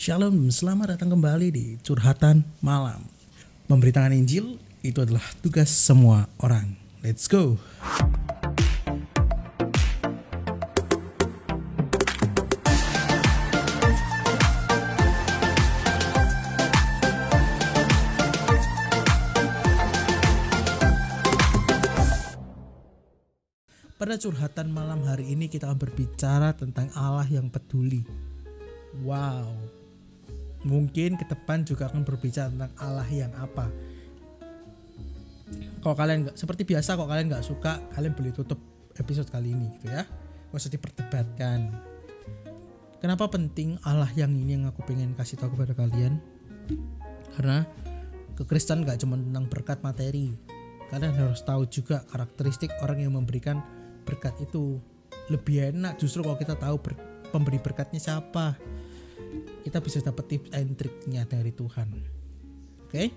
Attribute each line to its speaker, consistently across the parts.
Speaker 1: Shalom, selamat datang kembali di Curhatan Malam. Memberitakan Injil itu adalah tugas semua orang. Let's go. Pada curhatan malam hari ini kita akan berbicara tentang Allah yang peduli. Wow, mungkin ke depan juga akan berbicara tentang Allah yang apa. Kalau kalian nggak seperti biasa, kalau kalian nggak suka, kalian boleh tutup episode kali ini gitu ya. Gak usah diperdebatkan. Kenapa penting Allah yang ini yang aku pengen kasih tahu kepada kalian? Karena kekristenan nggak cuma tentang berkat materi. Kalian harus tahu juga karakteristik orang yang memberikan berkat itu lebih enak justru kalau kita tahu ber, pemberi berkatnya siapa kita bisa dapat tips and triknya dari Tuhan oke okay?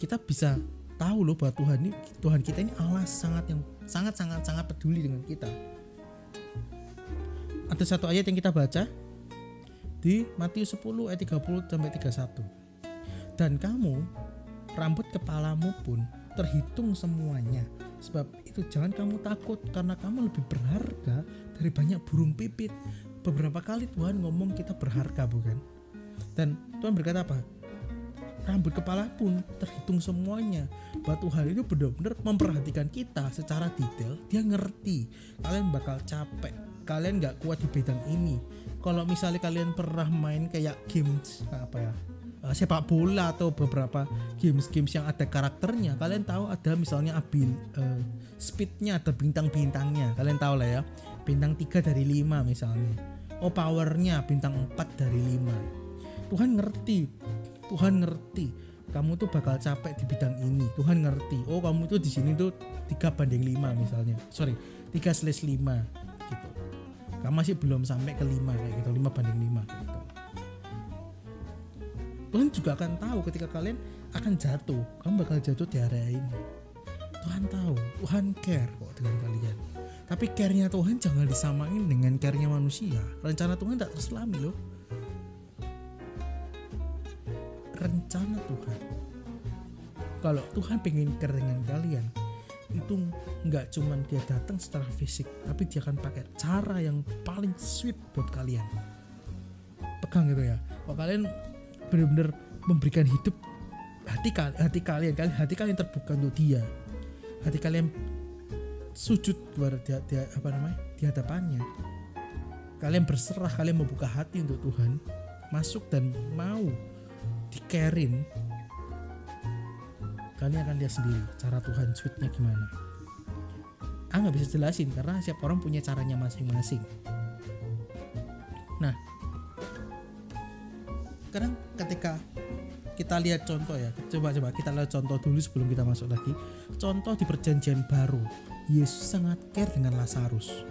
Speaker 1: kita bisa tahu loh bahwa Tuhan ini Tuhan kita ini Allah sangat yang sangat sangat sangat peduli dengan kita ada satu ayat yang kita baca di Matius 10 ayat 30 sampai 31 dan kamu rambut kepalamu pun terhitung semuanya Sebab itu jangan kamu takut karena kamu lebih berharga dari banyak burung pipit. Beberapa kali Tuhan ngomong kita berharga bukan? Dan Tuhan berkata apa? Rambut kepala pun terhitung semuanya. Bahwa Tuhan itu benar-benar memperhatikan kita secara detail. Dia ngerti kalian bakal capek. Kalian nggak kuat di bidang ini. Kalau misalnya kalian pernah main kayak games apa ya uh, sepak bola atau beberapa games-games yang ada karakternya kalian tahu ada misalnya abil uh, speednya atau bintang-bintangnya kalian tahu lah ya bintang 3 dari 5 misalnya. Oh powernya bintang 4 dari 5 Tuhan ngerti. Tuhan ngerti. Kamu tuh bakal capek di bidang ini. Tuhan ngerti. Oh kamu tuh di sini tuh 3 banding 5 misalnya. Sorry 3 slash 5 gitu. Kamu masih belum sampai ke 5 kayak gitu. 5 banding 5 gitu. Tuhan juga akan tahu ketika kalian akan jatuh. Kamu bakal jatuh di area ini. Tuhan tahu. Tuhan care kok dengan kalian tapi care-nya Tuhan jangan disamain dengan care-nya manusia. Rencana Tuhan tidak terselami loh. Rencana Tuhan. Kalau Tuhan pengen care dengan kalian itu nggak cuman dia datang secara fisik tapi dia akan pakai cara yang paling sweet buat kalian. Pegang gitu ya. Kalau kalian benar-benar memberikan hidup hati kalian hati kalian kalian hati kalian terbuka untuk dia. Hati kalian sujud dia, dia, apa namanya di hadapannya. Kalian berserah kalian membuka hati untuk Tuhan masuk dan mau dikerin kalian akan lihat sendiri cara Tuhan sweetnya gimana. Ah nggak bisa jelasin karena setiap orang punya caranya masing-masing. Nah kadang ketika kita lihat contoh ya coba coba kita lihat contoh dulu sebelum kita masuk lagi. Contoh di perjanjian baru Yesus sangat care dengan Lazarus.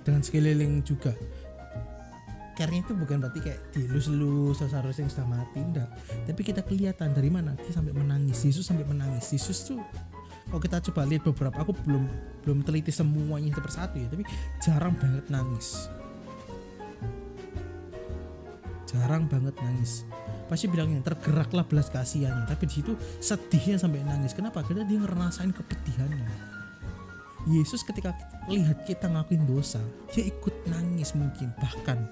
Speaker 1: Dengan sekeliling juga. Care itu bukan berarti kayak dilus-lus Lazarus yang sudah mati enggak. Tapi kita kelihatan dari mana dia sampai menangis. Yesus sampai menangis. Yesus tuh kalau kita coba lihat beberapa aku belum belum teliti semuanya satu persatu ya tapi jarang banget nangis. Jarang banget nangis pasti bilangnya tergeraklah belas kasihannya. Tapi di situ sedihnya sampai nangis. Kenapa? Karena dia ngerasain kepedihannya. Yesus ketika lihat kita ngakuin dosa dia ikut nangis mungkin bahkan.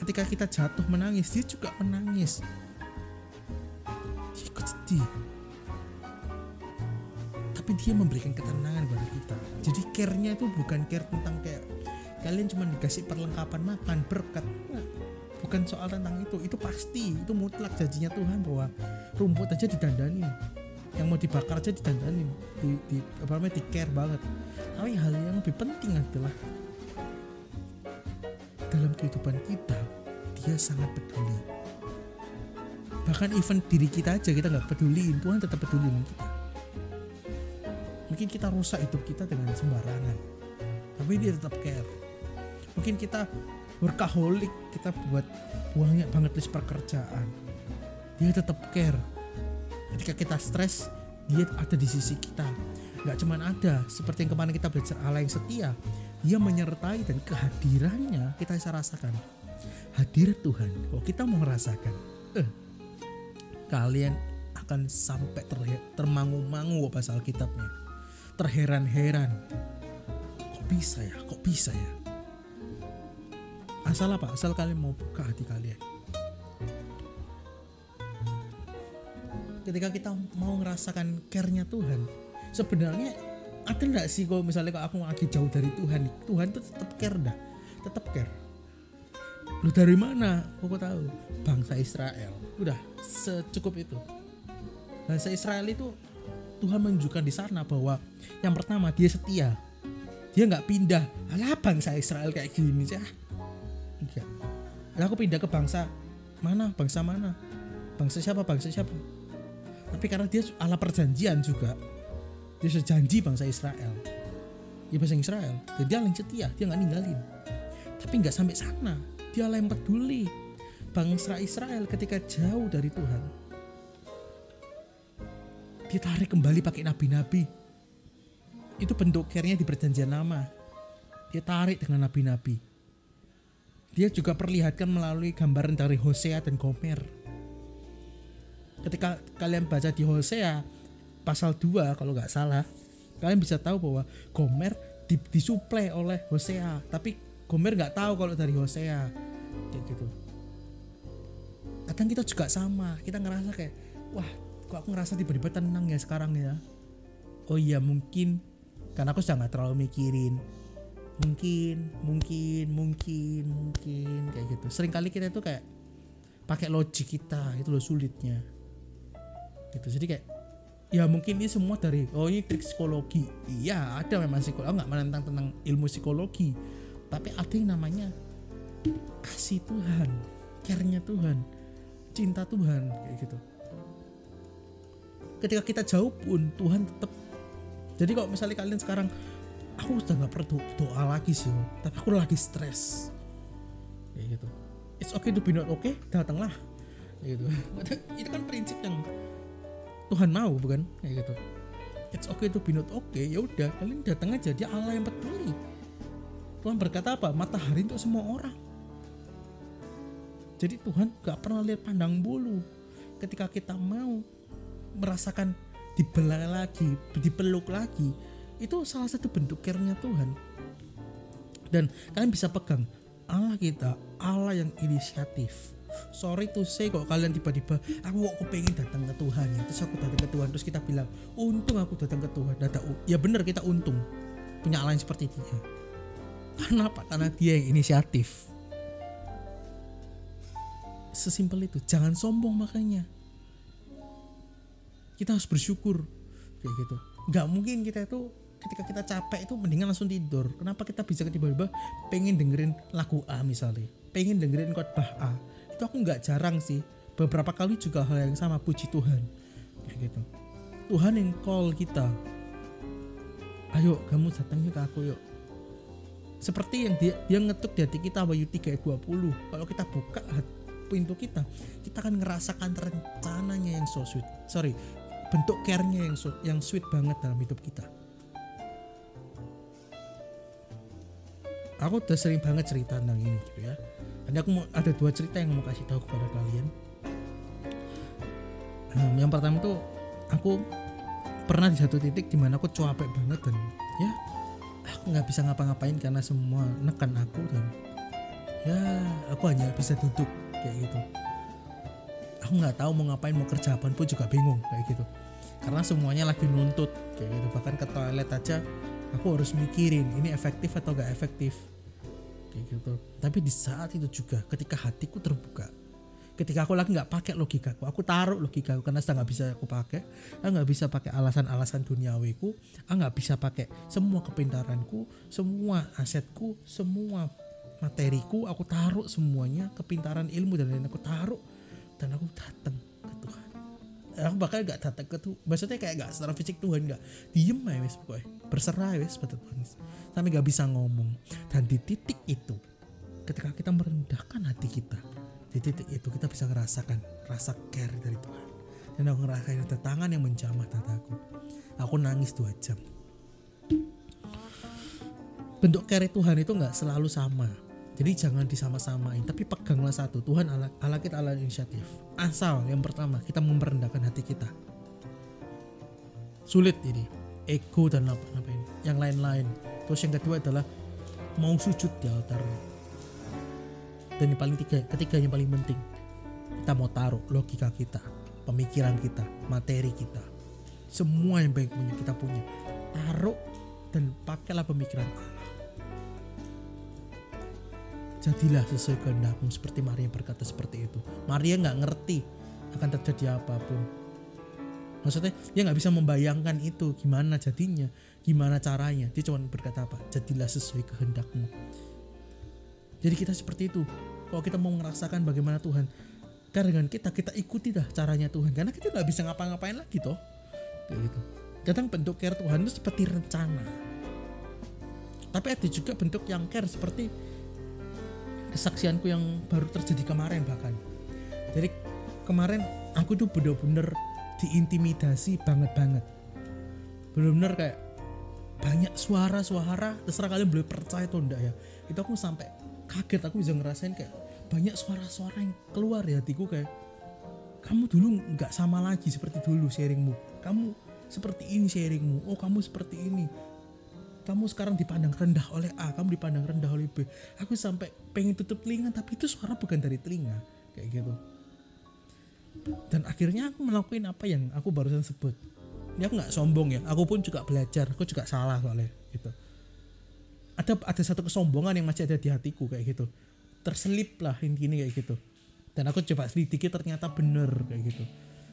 Speaker 1: Ketika kita jatuh menangis dia juga menangis. Dia ikut sedih. Tapi dia memberikan ketenangan pada kita. Jadi care-nya itu bukan care tentang kayak kalian cuma dikasih perlengkapan makan berkat bukan soal tentang itu itu pasti itu mutlak janjinya Tuhan bahwa rumput aja didandani yang mau dibakar aja didandani di, di apa namanya di care banget. Tapi hal yang lebih penting adalah dalam kehidupan kita dia sangat peduli. Bahkan event diri kita aja kita nggak peduliin Tuhan tetap peduli dengan kita. Mungkin kita rusak hidup kita dengan sembarangan tapi dia tetap care. Mungkin kita workaholic. Kita buat banyak banget list pekerjaan. Dia tetap care. Ketika kita stres dia ada di sisi kita. Nggak cuman ada seperti yang kemarin kita belajar Allah yang setia. Dia menyertai dan kehadirannya kita bisa rasakan. Hadir Tuhan kalau kita mau merasakan eh, kalian akan sampai ter termangu-mangu pasal kitabnya terheran-heran. Kok bisa ya? Kok bisa ya asal apa? Asal kalian mau buka hati kalian. Ketika kita mau ngerasakan care-nya Tuhan sebenarnya ada nggak sih kalau misalnya kalau aku lagi jauh dari Tuhan? Tuhan tuh tetap care dah. Tetap care. Lu dari mana? Aku tahu. Bangsa Israel. Udah secukup itu. Bangsa Israel itu Tuhan menunjukkan di sana bahwa yang pertama dia setia. Dia nggak pindah. Alah bangsa Israel kayak gini sih ah aku pindah ke bangsa mana? Bangsa mana? Bangsa siapa? Bangsa siapa? Tapi karena dia ala perjanjian juga dia sejanji bangsa Israel. Ya bangsa Israel. Dan dia yang setia dia nggak ninggalin. Tapi nggak sampai sana. Dia yang peduli. Bangsa Israel ketika jauh dari Tuhan dia tarik kembali pakai nabi-nabi. Itu bentuk care di perjanjian lama. Dia tarik dengan nabi-nabi dia juga perlihatkan melalui gambaran dari Hosea dan Gomer. Ketika kalian baca di Hosea pasal 2 kalau nggak salah kalian bisa tahu bahwa Gomer di, disuplai oleh Hosea. Tapi Gomer nggak tahu kalau dari Hosea. Kayak gitu. Kadang kita juga sama. Kita ngerasa kayak wah kok aku ngerasa tiba-tiba tenang ya sekarang ya? Oh iya mungkin. Karena aku sudah nggak terlalu mikirin mungkin mungkin mungkin mungkin kayak gitu. Sering kali kita itu kayak pakai logik kita itu loh sulitnya. Gitu jadi kayak ya mungkin ini semua dari oh ini trik psikologi. Iya ada memang psikologi. Nggak menentang tentang ilmu psikologi. Tapi ada yang namanya kasih Tuhan care-nya Tuhan cinta Tuhan kayak gitu. Ketika kita jauh pun Tuhan tetap. Jadi kalau misalnya kalian sekarang aku udah nggak perlu doa lagi sih tapi aku lagi stres. Kayak gitu. It's okay to be not okay datanglah. Kayak gitu. Itu kan prinsip yang Tuhan mau bukan? Kayak gitu. It's okay to be not okay ya udah. Kalian datang aja dia Allah yang peduli. Tuhan berkata apa? Matahari untuk semua orang. Jadi Tuhan gak pernah lihat pandang bulu. Ketika kita mau merasakan dibela lagi, dipeluk lagi, itu salah satu bentuk care-nya Tuhan. Dan kalian bisa pegang Allah kita, Allah yang inisiatif. Sorry to say kok kalian tiba-tiba aku kok pengen datang ke Tuhan ya. Terus aku datang ke Tuhan terus kita bilang untung aku datang ke Tuhan. Datang ya benar kita untung punya Allah yang seperti dia. Karena apa? Karena dia yang inisiatif. Sesimpel itu jangan sombong makanya. Kita harus bersyukur kayak gitu. Nggak mungkin kita itu ketika kita capek itu mendingan langsung tidur. Kenapa kita bisa tiba-tiba pengen dengerin lagu A misalnya? Pengen dengerin khotbah A. Itu aku nggak jarang sih. Beberapa kali juga hal yang sama puji Tuhan. Kayak gitu. Tuhan yang call kita. Ayo kamu datang ke aku yuk. Seperti yang dia dia ngetuk di hati kita Wahyu 3 20 kalau kita buka pintu kita kita akan ngerasakan rencananya yang so sweet. Sorry bentuk care-nya yang yang sweet banget dalam hidup kita. Aku udah sering banget cerita tentang ini gitu ya. Nanti aku mau ada dua cerita yang mau kasih tahu kepada kalian. Um, yang pertama tuh aku pernah di satu titik di mana aku capek banget dan ya aku nggak bisa ngapa-ngapain karena semua nekan aku dan ya aku hanya bisa duduk kayak gitu aku nggak tahu mau ngapain mau kerja apa pun juga bingung kayak gitu karena semuanya lagi nuntut kayak gitu bahkan ke toilet aja aku harus mikirin ini efektif atau gak efektif kayak gitu. Tapi di saat itu juga ketika hatiku terbuka ketika aku lagi nggak pakai logikaku aku taruh logikaku karena sudah nggak bisa aku pakai aku nggak bisa pakai alasan-alasan duniawiku aku nggak bisa pakai semua kepintaranku semua asetku semua materiku aku taruh semuanya kepintaran ilmu dan lain aku taruh. Dan aku datang ke Tuhan aku bakal gak datang ke Tuhan maksudnya kayak gak secara fisik Tuhan gak. Diem aja wes pokoknya berserah wes Tuhan sampai gak bisa ngomong. Dan di titik itu ketika kita merendahkan hati kita di titik itu kita bisa merasakan rasa care dari Tuhan. Dan aku ngerasain ada tangan yang menjamah dadaku aku nangis dua jam. Bentuk care Tuhan itu nggak selalu sama jadi jangan disama-samain tapi peganglah satu Tuhan ala, ala kita ala inisiatif. Asal yang pertama kita memperendahkan hati kita. Sulit ini ego dan apa, apa ini yang lain-lain. Terus yang kedua adalah mau sujud di altar dan yang paling tiga ketiga yang paling penting kita mau taruh logika kita pemikiran kita materi kita. Semua yang baik punya kita punya. Taruh dan pakailah pemikiran jadilah sesuai kehendakmu. Seperti Maria berkata seperti itu. Maria nggak ngerti akan terjadi apa pun. Maksudnya dia nggak bisa membayangkan itu. Gimana jadinya? Gimana caranya? Dia cuma berkata apa? Jadilah sesuai kehendakmu. Jadi kita seperti itu. Kalau kita mau merasakan bagaimana Tuhan karena dengan kita kita ikuti dah caranya Tuhan. Karena kita nggak bisa ngapa-ngapain lagi toh. Kayak gitu. Kadang bentuk care Tuhan itu seperti rencana. Tapi ada juga bentuk yang care seperti kesaksianku yang baru terjadi kemarin bahkan. Jadi kemarin aku tuh bener-bener diintimidasi banget banget bener-bener kayak banyak suara-suara terserah kalian boleh percaya atau enggak ya. Itu aku sampai kaget aku bisa ngerasain kayak banyak suara-suara yang keluar ya hatiku kayak kamu dulu nggak sama lagi seperti dulu sharingmu. Kamu seperti ini sharingmu. Oh kamu seperti ini kamu sekarang dipandang rendah oleh A, kamu dipandang rendah oleh B. Aku sampai pengen tutup telinga, tapi itu suara bukan dari telinga, kayak gitu. Dan akhirnya aku melakukan apa yang aku barusan sebut. Ini aku nggak sombong ya, aku pun juga belajar, aku juga salah soalnya, gitu. Ada ada satu kesombongan yang masih ada di hatiku kayak gitu. Terselip lah intinya kayak gitu. Dan aku coba selidiki ternyata bener kayak gitu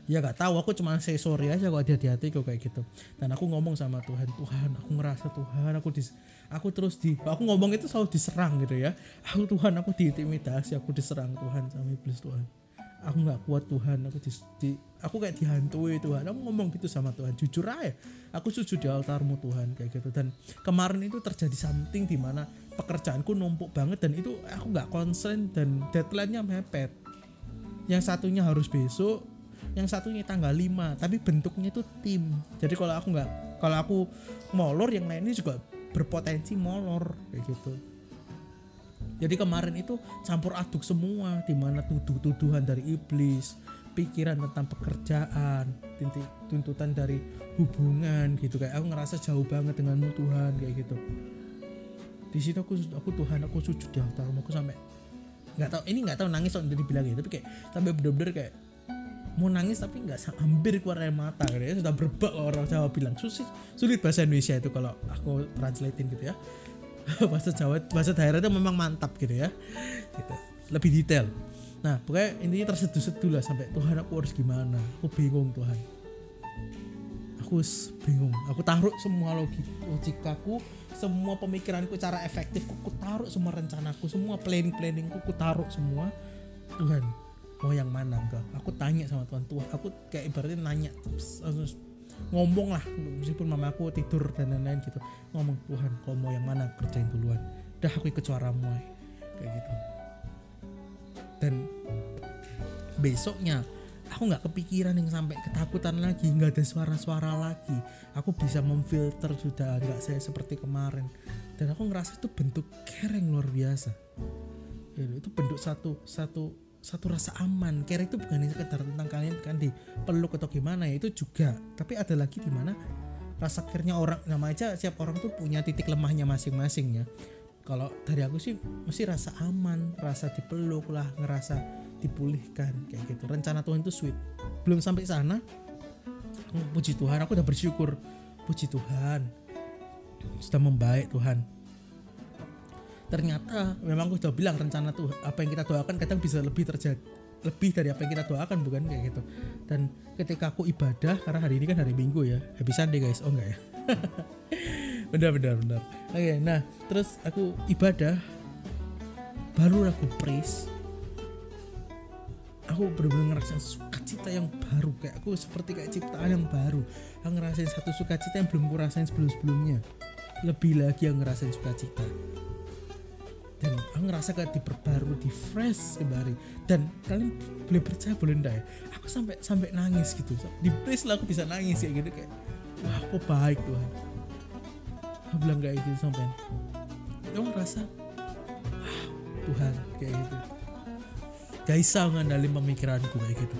Speaker 1: ya gak tahu. Aku cuma say sorry aja kok hati hati kok kayak gitu. Dan aku ngomong sama Tuhan Tuhan aku ngerasa Tuhan aku dis aku terus di aku ngomong itu selalu diserang gitu ya. Aku Tuhan aku diintimidasi aku diserang Tuhan sama iblis Tuhan. Aku nggak kuat Tuhan aku di, di aku kayak dihantui Tuhan. Aku ngomong gitu sama Tuhan. Jujur aja aku sujud di altarmu Tuhan kayak gitu. Dan kemarin itu terjadi something di mana pekerjaanku numpuk banget dan itu aku nggak konsen dan deadline-nya mepet. Yang satunya harus besok yang satunya tanggal 5 tapi bentuknya itu tim. Jadi kalau aku nggak kalau aku molor yang lainnya juga berpotensi molor kayak gitu. Jadi kemarin itu campur aduk semua di mana tuduh-tuduhan dari iblis pikiran tentang pekerjaan tuntutan dari hubungan gitu. Kayak aku ngerasa jauh banget denganmu Tuhan kayak gitu. Di situ aku aku Tuhan aku sujud di altarmu. Aku sampai nggak tahu ini nggak tahu nangis udah dibilang gitu tapi kayak sampai bener-bener kayak mau nangis tapi nggak hampir keluar air mata gitu ya. Sudah berbak orang Jawa bilang. Sulit sulit bahasa Indonesia itu kalau aku translatein gitu ya. Bahasa Jawa bahasa daerah itu memang mantap gitu ya. Gitu. lebih detail. Nah pokoknya intinya terseduh-seduh lah sampai Tuhan aku harus gimana? Aku bingung Tuhan. Aku bingung. Aku taruh semua logikaku semua pemikiranku cara efektif. Aku taruh semua rencanaku semua planning planningku aku taruh semua. Tuhan mau yang mana? Enggak. Aku tanya sama Tuhan Tuhan aku kayak ibaratnya nanya ngomong lah. Meskipun mama aku tidur dan lain-lain gitu. Ngomong Tuhan kau mau yang mana? Kerjain duluan. Dah aku ikut suaramu kayak gitu. Dan besoknya aku nggak kepikiran yang sampai ketakutan lagi. Nggak ada suara-suara lagi. Aku bisa memfilter sudah nggak saya seperti kemarin. Dan aku ngerasa itu bentuk kereng luar biasa. Itu bentuk satu satu satu rasa aman. Care itu bukan sekedar tentang kalian kan dipeluk atau gimana ya itu juga. Tapi ada lagi di mana rasa care-nya orang nama aja siap orang tuh punya titik lemahnya masing-masing ya. Kalau dari aku sih mesti rasa aman rasa dipeluk lah ngerasa dipulihkan kayak gitu. Rencana Tuhan itu sweet. Belum sampai sana puji Tuhan aku udah bersyukur. Puji Tuhan. Sudah membaik Tuhan ternyata memang aku sudah bilang rencana tuh apa yang kita doakan kadang bisa lebih terjadi lebih dari apa yang kita doakan bukan? Kayak gitu. Dan ketika aku ibadah karena hari ini kan hari minggu ya happy sunday guys. Oh enggak ya? Benar benar benar oke okay, nah terus aku ibadah baru aku praise. Aku benar-benar ngerasain sukacita yang baru. Kayak aku seperti kayak ciptaan yang baru. Aku ngerasain satu sukacita yang belum aku rasain sebelum-sebelumnya. Lebih lagi yang ngerasain sukacita aku ngerasa kayak diperbarui di fresh kembali dan kalian boleh percaya boleh enggak ya? Aku sampai sampai nangis gitu. Di place lah aku bisa nangis kayak gitu kayak wah kok baik Tuhan. Aku bilang kayak gitu sampai kamu ngerasa "Wah, Tuhan kayak gitu. Gak bisa ngandalin pemikiranku kayak gitu.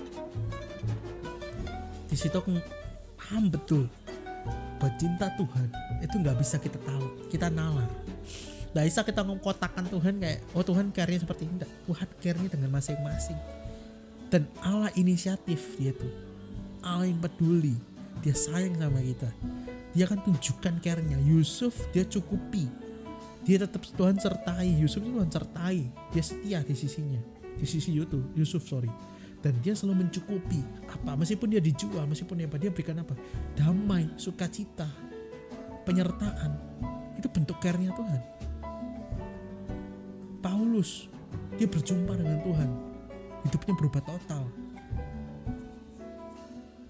Speaker 1: Di situ aku paham betul bahwa cinta Tuhan itu nggak bisa kita tahu kita nalar nggak bisa kita mengkotakkan Tuhan kayak oh Tuhan care seperti ini. Tuhan care dengan masing-masing. Dan Allah inisiatif dia tuh. Allah yang peduli. Dia sayang sama kita. Dia akan tunjukkan care-nya. Yusuf dia cukupi. Dia tetap Tuhan sertai. Yusuf itu Tuhan sertai. Dia setia di sisinya. Di sisi Yusuf Yusuf sorry. Dan dia selalu mencukupi. Apa? Meskipun dia dijual meskipun apa dia berikan apa? Damai sukacita penyertaan. Itu bentuk care-nya Tuhan Paulus dia berjumpa dengan Tuhan. Hidupnya berubah total.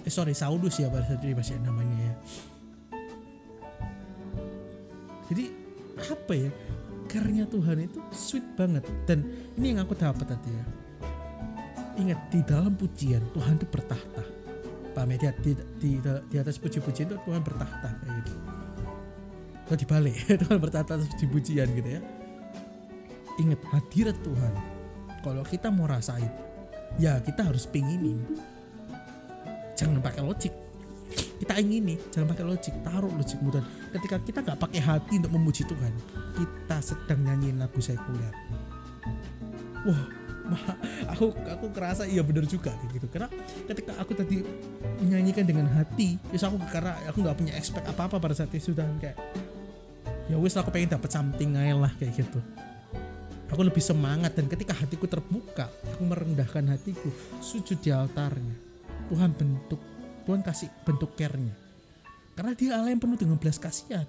Speaker 1: Eh sorry Saulus ya itu masih namanya ya. Jadi apa ya? Karena Tuhan itu sweet banget. Dan ini yang aku dapat tadi ya. Ingat di dalam pujian Tuhan itu bertahta. Paham ya? Di, di, di, atas puji-pujian itu Tuhan bertahta kayak gitu. Dibalik Tuhan bertahta atas puji-pujian gitu ya ingat hadirat Tuhan. Kalau kita mau rasain ya kita harus pinginin. Jangan pakai logik. Kita ingini jangan pakai logik. Taruh logikmu dan ketika kita nggak pakai hati untuk memuji Tuhan kita sedang nyanyiin lagu sekuler. Wah ma- aku aku kerasa iya bener juga gitu. Karena ketika aku tadi menyanyikan dengan hati terus aku karena aku nggak punya expect apa apa pada saat itu sudah kayak ya wis aku pengen dapat something aja lah kayak gitu aku lebih semangat dan ketika hatiku terbuka aku merendahkan hatiku. Sujud di altarnya. Tuhan bentuk Tuhan kasih bentuk care-nya. Karena dia Allah yang penuh dengan belas kasihan.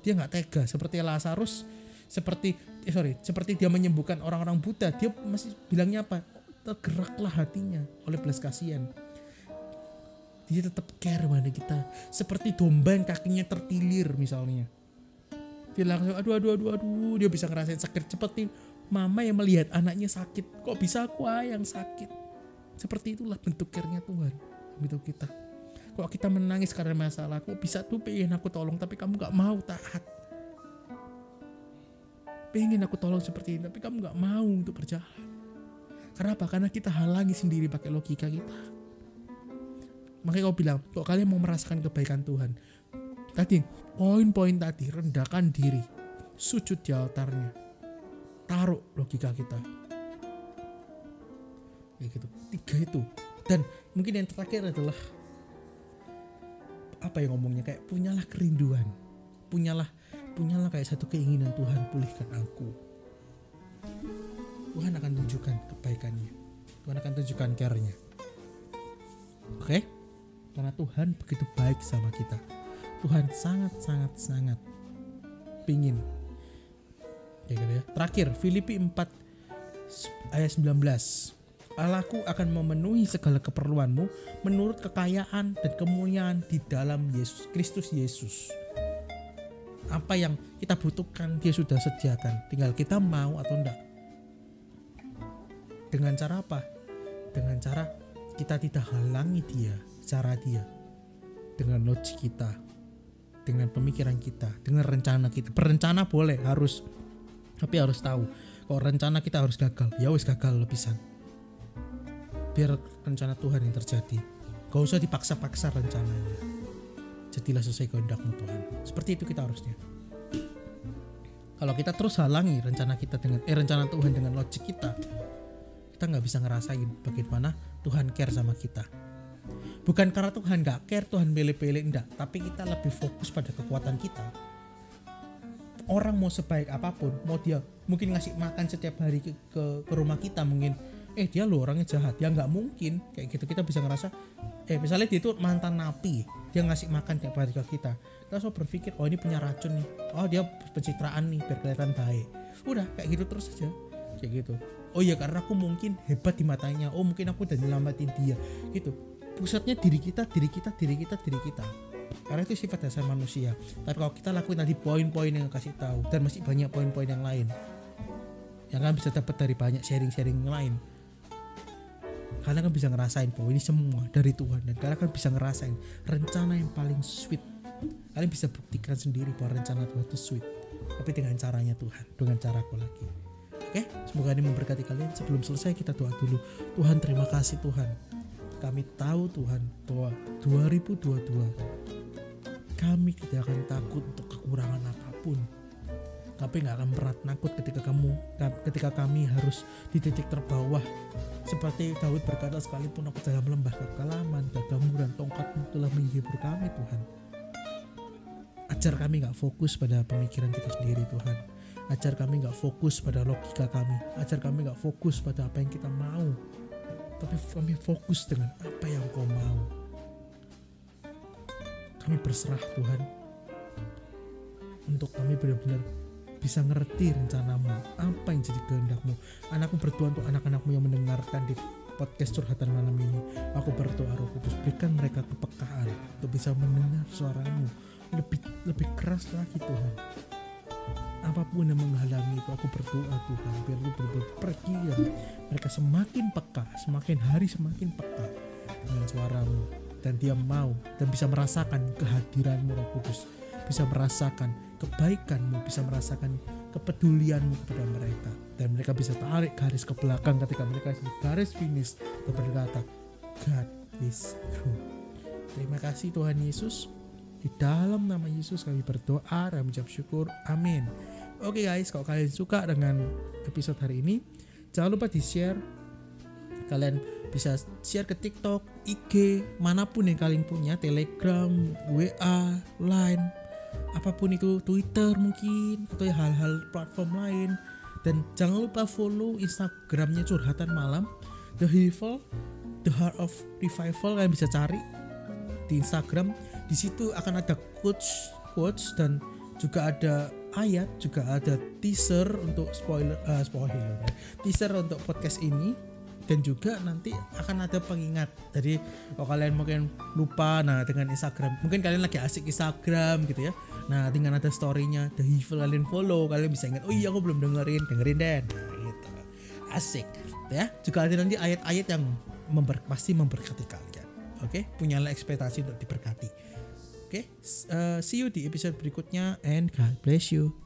Speaker 1: Dia nggak tega. Seperti Lazarus seperti eh, sorry seperti dia menyembuhkan orang-orang buta dia masih bilangnya apa? Tergeraklah hatinya oleh belas kasihan. Dia tetap care pada kita. Seperti domba yang kakinya tertilir misalnya dia langsung aduh aduh aduh aduh. Dia bisa ngerasain sakit seperti mama yang melihat anaknya sakit. Kok bisa aku ah yang sakit? Seperti itulah bentuk care-nya Tuhan. Bentuk kita. Kalau kita menangis karena masalah? Kok bisa tuh pengen aku tolong tapi kamu gak mau taat? Pengen aku tolong seperti ini tapi kamu gak mau untuk berjalan. Kenapa? Karena kita halangi sendiri pakai logika kita. Makanya kau bilang kok kalian mau merasakan kebaikan Tuhan tadi poin-poin tadi rendahkan diri. Sujud di altarnya. Taruh logika kita. Kayak gitu. Tiga itu. Dan mungkin yang terakhir adalah apa yang ngomongnya? Kayak punyalah kerinduan. Punyalah punyalah kayak satu keinginan Tuhan pulihkan aku. Tuhan akan tunjukkan kebaikannya. Tuhan akan tunjukkan care-nya. Oke? Karena Tuhan begitu baik sama kita Tuhan sangat sangat sangat pingin ya gitu ya terakhir Filipi 4 ayat 19 Allahku akan memenuhi segala keperluanmu menurut kekayaan dan kemuliaan di dalam Yesus Kristus Yesus. Apa yang kita butuhkan dia sudah sediakan, tinggal kita mau atau enggak. Dengan cara apa? Dengan cara kita tidak halangi dia, cara dia. Dengan logik kita, dengan pemikiran kita, dengan rencana kita. Berencana boleh, harus. Tapi harus tahu, kalau rencana kita harus gagal, ya wis gagal lebisan. Biar rencana Tuhan yang terjadi. Gak usah dipaksa-paksa rencananya. Jadilah sesuai kehendakmu Tuhan. Seperti itu kita harusnya. Kalau kita terus halangi rencana kita dengan eh rencana Tuhan dengan logik kita kita nggak bisa ngerasain bagaimana Tuhan care sama kita bukan karena Tuhan nggak care Tuhan pilih-pilih enggak tapi kita lebih fokus pada kekuatan kita. Orang mau sebaik apa pun mau dia mungkin ngasih makan setiap hari ke, ke, ke rumah kita mungkin eh dia lo orangnya jahat. Ya nggak mungkin. Kayak gitu kita bisa ngerasa eh misalnya dia itu mantan napi dia ngasih makan tiap hari ke kita. Kita so berpikir oh ini punya racun nih. Oh dia pencitraan nih biar baik. Udah kayak gitu terus aja. Kayak gitu. Oh iya karena aku mungkin hebat di matanya. Oh mungkin aku udah nyelamatin dia. Gitu pusatnya diri kita diri kita diri kita diri kita. Karena itu sifat dasar manusia. Tapi kalau kita lakuin tadi poin-poin yang kasih tahu dan masih banyak poin-poin yang lain yang kan bisa dapat dari banyak sharing-sharing yang lain. Kalian kan bisa ngerasain bahwa ini semua dari Tuhan. Dan kalian kan bisa ngerasain rencana yang paling sweet. Kalian bisa buktikan sendiri bahwa rencana Tuhan itu sweet. Tapi dengan caranya Tuhan dengan caraku lagi. Oke? Semoga ini memberkati kalian. Sebelum selesai kita doa dulu. Tuhan terima kasih Tuhan kami tahu Tuhan bahwa 2022 kami tidak akan takut untuk kekurangan apa pun. Tapi nggak akan berat nakut ketika kamu ketika kami harus di titik terbawah. Seperti Daud berkata sekalipun aku dalam lembah kekalaman gagamu dan tongkatmu telah menghibur kami Tuhan. Ajar kami nggak fokus pada pemikiran kita sendiri Tuhan. Ajar kami nggak fokus pada logika kami. Ajar kami nggak fokus pada apa yang kita mau tapi kami fokus dengan apa yang kau mau kami berserah Tuhan untuk kami benar-benar bisa ngerti rencanamu, apa yang jadi kehendakmu. Anakku berdoa untuk anak-anakmu yang mendengarkan di podcast curhatan malam ini. Aku berdoa Roh Kudus berikan mereka kepekaan untuk bisa mendengar suaramu lebih lebih keras lagi Tuhan. Apa pun yang menghalangi itu aku berdoa Tuhan biar lu benar ya. mereka semakin peka, semakin hari semakin peka dengan suaramu dan dia mau dan bisa merasakan kehadiranmu Roh Kudus bisa merasakan kebaikanmu, bisa merasakan kepedulianmu kepada mereka. Dan mereka bisa tarik garis ke belakang ketika mereka di garis finish dan berkata, God is good. Terima kasih Tuhan Yesus. Di dalam nama Yesus kami berdoa dan mengucap syukur. Amin. Oke guys, kalau kalian suka dengan episode hari ini, jangan lupa di-share. Kalian bisa share ke TikTok, IG, mana pun yang kalian punya, Telegram, WA, Line, apa pun itu Twitter mungkin atau hal-hal platform lain dan jangan lupa follow Instagramnya curhatan malam The Revival The Heart of Revival kalian bisa cari di Instagram di situ akan ada quotes quotes dan juga ada ayat juga ada teaser untuk spoiler uh, spoiler ya. teaser untuk podcast ini dan juga nanti akan ada pengingat. Jadi kalau kalian mungkin lupa nah dengan Instagram. Mungkin kalian lagi asik Instagram gitu ya. Nah dengan ada storynya the evil kalian follow kalian bisa ingat oh iya aku belum dengerin. Dengerin deh. Nah, gitu. Asik ya. Juga ada nanti ayat-ayat yang member, pasti memberkati kalian. Oke? Okay? punyalah ekspektasi untuk diberkati oke okay? uh, see you di episode berikutnya and God bless you